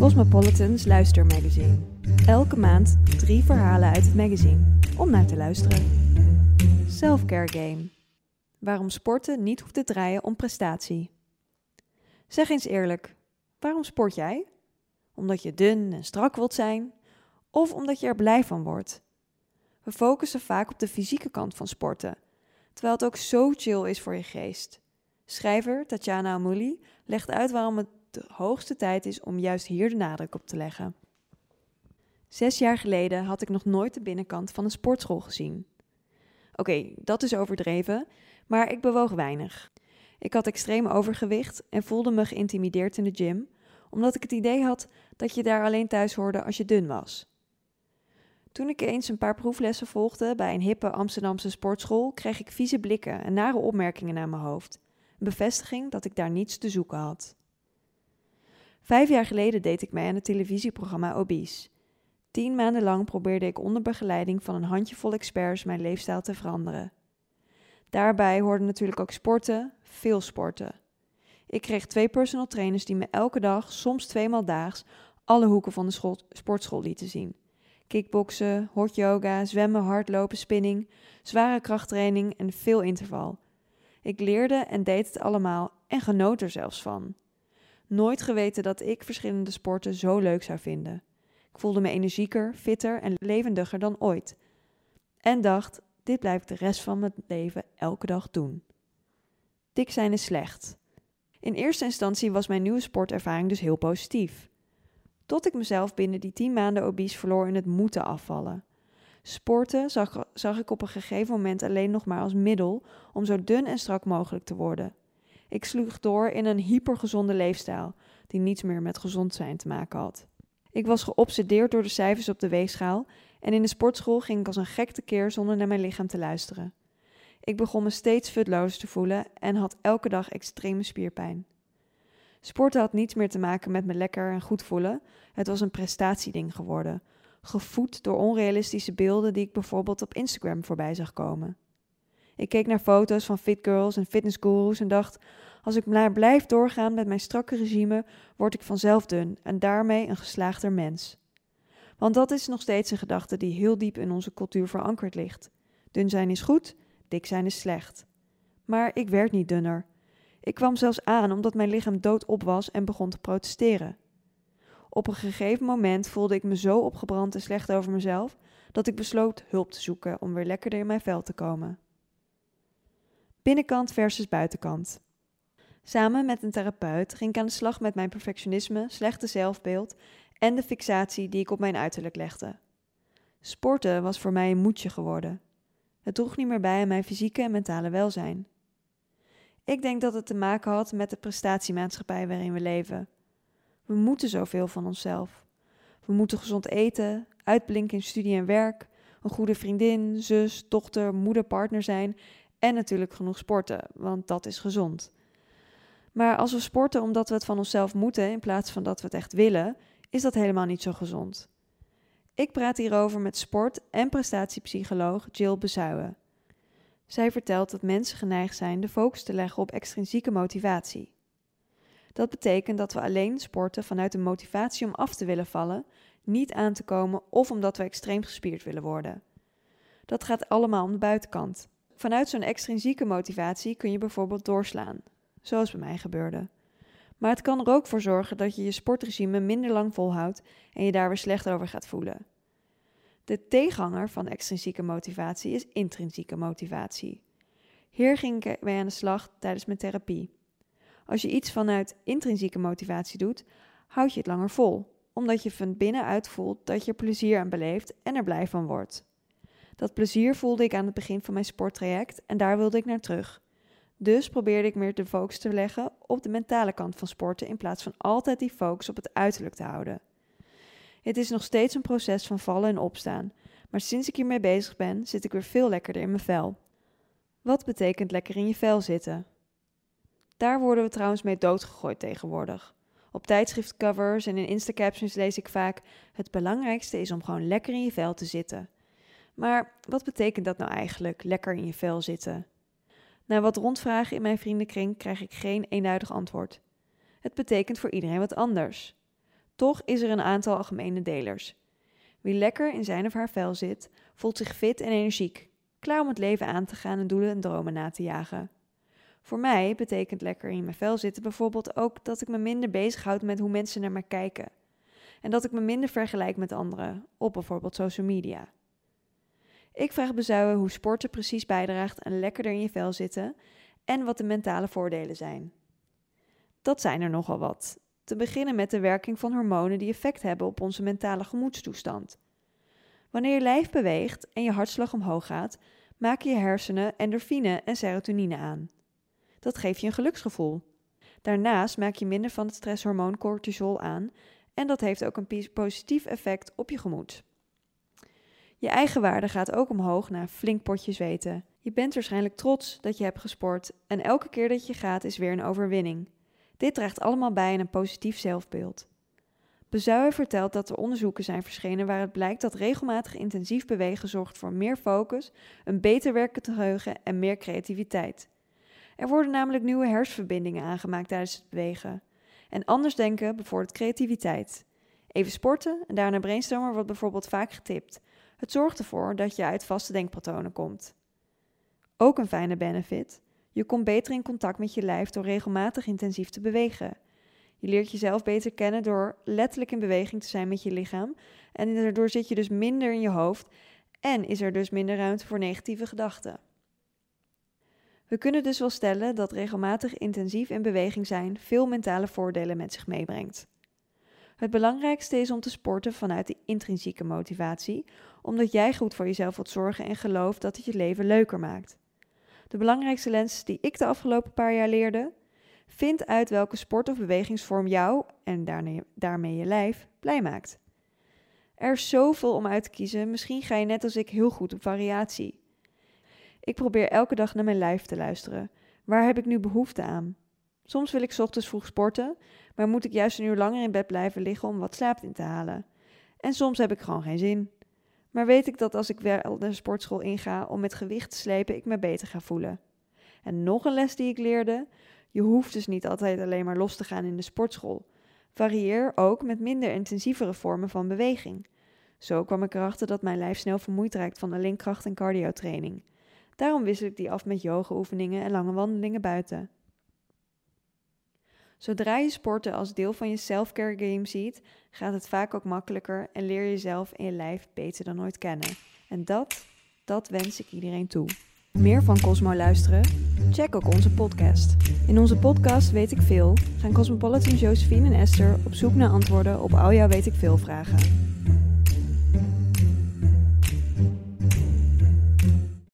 Cosmopolitan's luistermagazine. Elke maand drie verhalen uit het magazine om naar te luisteren. Selfcare Game. Waarom sporten niet hoeft te draaien om prestatie. Zeg eens eerlijk, waarom sport jij? Omdat je dun en strak wilt zijn? Of omdat je er blij van wordt? We focussen vaak op de fysieke kant van sporten, terwijl het ook zo chill is voor je geest. Schrijver Tatjana Amouli legt uit waarom het de hoogste tijd is om juist hier de nadruk op te leggen. Zes jaar geleden had ik nog nooit de binnenkant van een sportschool gezien. Oké, dat is overdreven, maar ik bewoog weinig. Ik had extreem overgewicht en voelde me geïntimideerd in de gym, omdat ik het idee had dat je daar alleen thuis hoorde als je dun was. Toen ik eens een paar proeflessen volgde bij een hippe Amsterdamse sportschool, kreeg ik vieze blikken en nare opmerkingen naar mijn hoofd. Een bevestiging dat ik daar niets te zoeken had. Vijf jaar geleden deed ik mee aan het televisieprogramma Obese. Tien maanden lang probeerde ik onder begeleiding van een handjevol experts mijn leefstijl te veranderen. Daarbij hoorden natuurlijk ook sporten, veel sporten. Ik kreeg twee personal trainers die me elke dag, soms tweemaal daags, alle hoeken van de sportschool lieten zien. Kickboksen, hot yoga, zwemmen, hardlopen, spinning, zware krachttraining en veel interval. Ik leerde en deed het allemaal en genoot er zelfs van. Nooit geweten dat ik verschillende sporten zo leuk zou vinden. Ik voelde me energieker, fitter en levendiger dan ooit. En dacht, dit blijf ik de rest van mijn leven elke dag doen. Dik zijn is slecht. In eerste instantie was mijn nieuwe sportervaring dus heel positief. Tot ik mezelf binnen die tien maanden obese verloor in het moeten afvallen. Sporten zag, zag ik op een gegeven moment alleen nog maar als middel om zo dun en strak mogelijk te worden. Ik sloeg door in een hypergezonde leefstijl, die niets meer met gezond zijn te maken had. Ik was geobsedeerd door de cijfers op de weegschaal en in de sportschool ging ik als een gek tekeer zonder naar mijn lichaam te luisteren. Ik begon me steeds futloos te voelen en had elke dag extreme spierpijn. Sporten had niets meer te maken met me lekker en goed voelen. Het was een prestatieding geworden, gevoed door onrealistische beelden die ik bijvoorbeeld op Instagram voorbij zag komen. Ik keek naar foto's van fit girls en fitnessgurus en dacht: als ik maar blijf doorgaan met mijn strakke regime, word ik vanzelf dun en daarmee een geslaagder mens. Want dat is nog steeds een gedachte die heel diep in onze cultuur verankerd ligt. Dun zijn is goed, dik zijn is slecht. Maar ik werd niet dunner. Ik kwam zelfs aan omdat mijn lichaam doodop was en begon te protesteren. Op een gegeven moment voelde ik me zo opgebrand en slecht over mezelf dat ik besloot hulp te zoeken om weer lekkerder in mijn vel te komen. Binnenkant versus buitenkant. Samen met een therapeut ging ik aan de slag met mijn perfectionisme, slechte zelfbeeld en de fixatie die ik op mijn uiterlijk legde. Sporten was voor mij een moedje geworden. Het droeg niet meer bij aan mijn fysieke en mentale welzijn. Ik denk dat het te maken had met de prestatiemaatschappij waarin we leven. We moeten zoveel van onszelf. We moeten gezond eten, uitblinken in studie en werk, een goede vriendin, zus, dochter, moeder, partner zijn en natuurlijk genoeg sporten, want dat is gezond. Maar als we sporten omdat we het van onszelf moeten in plaats van dat we het echt willen, is dat helemaal niet zo gezond. Ik praat hierover met sport- en prestatiepsycholoog Jill Bezuijen. Zij vertelt dat mensen geneigd zijn de focus te leggen op extrinsieke motivatie. Dat betekent dat we alleen sporten vanuit een motivatie om af te willen vallen, niet aan te komen of omdat we extreem gespierd willen worden. Dat gaat allemaal om de buitenkant. Vanuit zo'n extrinsieke motivatie kun je bijvoorbeeld doorslaan, zoals bij mij gebeurde. Maar het kan er ook voor zorgen dat je je sportregime minder lang volhoudt en je daar weer slecht over gaat voelen. De tegenhanger van extrinsieke motivatie is intrinsieke motivatie. Hier ging ik mee aan de slag tijdens mijn therapie. Als je iets vanuit intrinsieke motivatie doet, houd je het langer vol, omdat je van binnenuit voelt dat je plezier aan beleeft en er blij van wordt. Dat plezier voelde ik aan het begin van mijn sporttraject en daar wilde ik naar terug. Dus probeerde ik meer de focus te leggen op de mentale kant van sporten in plaats van altijd die focus op het uiterlijk te houden. Het is nog steeds een proces van vallen en opstaan, maar sinds ik hiermee bezig ben, zit ik weer veel lekkerder in mijn vel. Wat betekent lekker in je vel zitten? Daar worden we trouwens mee doodgegooid tegenwoordig. Op tijdschriftcovers en in Instacaptions lees ik vaak: het belangrijkste is om gewoon lekker in je vel te zitten. Maar wat betekent dat nou eigenlijk, lekker in je vel zitten? Na wat rondvragen in mijn vriendenkring krijg ik geen eenduidig antwoord. Het betekent voor iedereen wat anders. Toch is er een aantal algemene delers. Wie lekker in zijn of haar vel zit, voelt zich fit en energiek, klaar om het leven aan te gaan en doelen en dromen na te jagen. Voor mij betekent lekker in mijn vel zitten bijvoorbeeld ook dat ik me minder bezighoud met hoe mensen naar mij kijken. En dat ik me minder vergelijk met anderen, op bijvoorbeeld social media. Ik vraag bezuilen hoe sporten precies bijdraagt aan lekkerder in je vel zitten en wat de mentale voordelen zijn. Dat zijn er nogal wat. Te beginnen met de werking van hormonen die effect hebben op onze mentale gemoedstoestand. Wanneer je lijf beweegt en je hartslag omhoog gaat, maken je hersenen endorfine en serotonine aan. Dat geeft je een geluksgevoel. Daarnaast maak je minder van het stresshormoon cortisol aan en dat heeft ook een positief effect op je gemoed. Je eigen waarde gaat ook omhoog na flink potje zweten. Je bent waarschijnlijk trots dat je hebt gesport en elke keer dat je gaat is weer een overwinning. Dit draagt allemaal bij aan een positief zelfbeeld. Bezuijen vertelt dat er onderzoeken zijn verschenen waaruit blijkt dat regelmatig intensief bewegen zorgt voor meer focus, een beter werkend geheugen en meer creativiteit. Er worden namelijk nieuwe hersenverbindingen aangemaakt tijdens het bewegen. En anders denken bevordert creativiteit. Even sporten en daarna brainstormen wordt bijvoorbeeld vaak getipt. Het zorgt ervoor dat je uit vaste denkpatronen komt. Ook een fijne benefit. Je komt beter in contact met je lijf door regelmatig intensief te bewegen. Je leert jezelf beter kennen door letterlijk in beweging te zijn met je lichaam. En daardoor zit je dus minder in je hoofd en is er dus minder ruimte voor negatieve gedachten. We kunnen dus wel stellen dat regelmatig intensief in beweging zijn veel mentale voordelen met zich meebrengt. Het belangrijkste is om te sporten vanuit de intrinsieke motivatie, omdat jij goed voor jezelf wilt zorgen en gelooft dat het je leven leuker maakt. De belangrijkste les die ik de afgelopen paar jaar leerde: vind uit welke sport of bewegingsvorm jou en daarmee je lijf blij maakt. Er is zoveel om uit te kiezen, misschien ga je net als ik heel goed op variatie. Ik probeer elke dag naar mijn lijf te luisteren. Waar heb ik nu behoefte aan? Soms wil ik ochtends vroeg sporten, maar moet ik juist een uur langer in bed blijven liggen om wat slaap in te halen. En soms heb ik gewoon geen zin. Maar weet ik dat als ik wel de sportschool inga om met gewicht te slepen, ik me beter ga voelen. En nog een les die ik leerde: je hoeft dus niet altijd alleen maar los te gaan in de sportschool. Varieer ook met minder intensievere vormen van beweging. Zo kwam ik erachter dat mijn lijf snel vermoeid raakt van alleen kracht- en cardiotraining. Daarom wissel ik die af met yoga-oefeningen en lange wandelingen buiten. Zodra je sporten als deel van je self-care game ziet, gaat het vaak ook makkelijker en leer je jezelf en je lijf beter dan ooit kennen. En dat, dat wens ik iedereen toe. Meer van Cosmo luisteren? Check ook onze podcast. In onze podcast Weet ik Veel gaan Cosmopolitan Josephine en Esther op zoek naar antwoorden op al jouw Weet ik Veel vragen.